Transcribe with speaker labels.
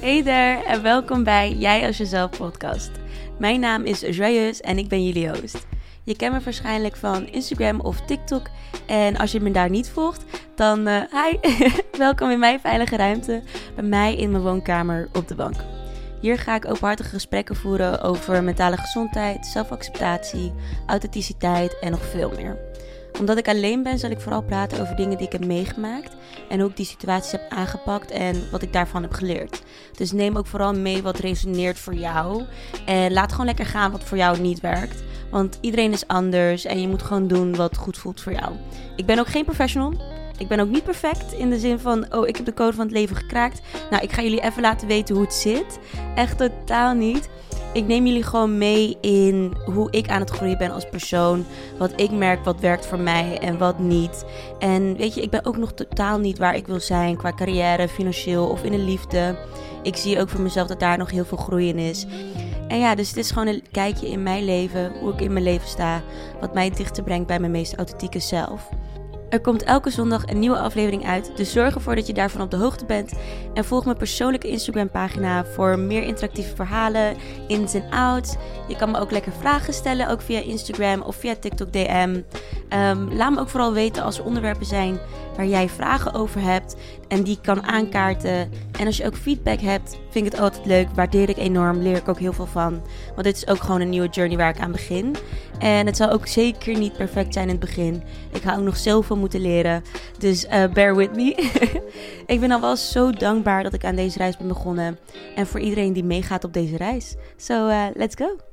Speaker 1: Hey there en welkom bij Jij als Jezelf podcast. Mijn naam is Joyeus en ik ben jullie host. Je kent me waarschijnlijk van Instagram of TikTok. En als je me daar niet volgt, dan uh, hi, welkom in mijn veilige ruimte. Bij mij in mijn woonkamer op de bank. Hier ga ik openhartige gesprekken voeren over mentale gezondheid, zelfacceptatie, authenticiteit en nog veel meer omdat ik alleen ben, zal ik vooral praten over dingen die ik heb meegemaakt. En hoe ik die situaties heb aangepakt en wat ik daarvan heb geleerd. Dus neem ook vooral mee wat resoneert voor jou. En laat gewoon lekker gaan wat voor jou niet werkt. Want iedereen is anders en je moet gewoon doen wat goed voelt voor jou. Ik ben ook geen professional. Ik ben ook niet perfect in de zin van, oh, ik heb de code van het leven gekraakt. Nou, ik ga jullie even laten weten hoe het zit. Echt totaal niet. Ik neem jullie gewoon mee in hoe ik aan het groeien ben als persoon. Wat ik merk, wat werkt voor mij en wat niet. En weet je, ik ben ook nog totaal niet waar ik wil zijn qua carrière, financieel of in de liefde. Ik zie ook voor mezelf dat daar nog heel veel groei in is. En ja, dus het is gewoon een kijkje in mijn leven, hoe ik in mijn leven sta. Wat mij dichter brengt bij mijn meest authentieke zelf. Er komt elke zondag een nieuwe aflevering uit, dus zorg ervoor dat je daarvan op de hoogte bent. En volg mijn persoonlijke Instagram-pagina voor meer interactieve verhalen, ins en outs. Je kan me ook lekker vragen stellen, ook via Instagram of via TikTok DM. Ehm, laat me ook vooral weten als er onderwerpen zijn waar jij vragen over hebt en die kan aankaarten. En als je ook feedback hebt, vind ik het altijd leuk. Waardeer ik enorm, leer ik ook heel veel van. Want dit is ook gewoon een nieuwe journey waar ik aan begin. En het zal ook zeker niet perfect zijn in het begin. Ik ga ook nog zoveel moeten leren. Dus uh, bear with me. ik ben al wel zo dankbaar dat ik aan deze reis ben begonnen. En voor iedereen die meegaat op deze reis. So uh, let's go.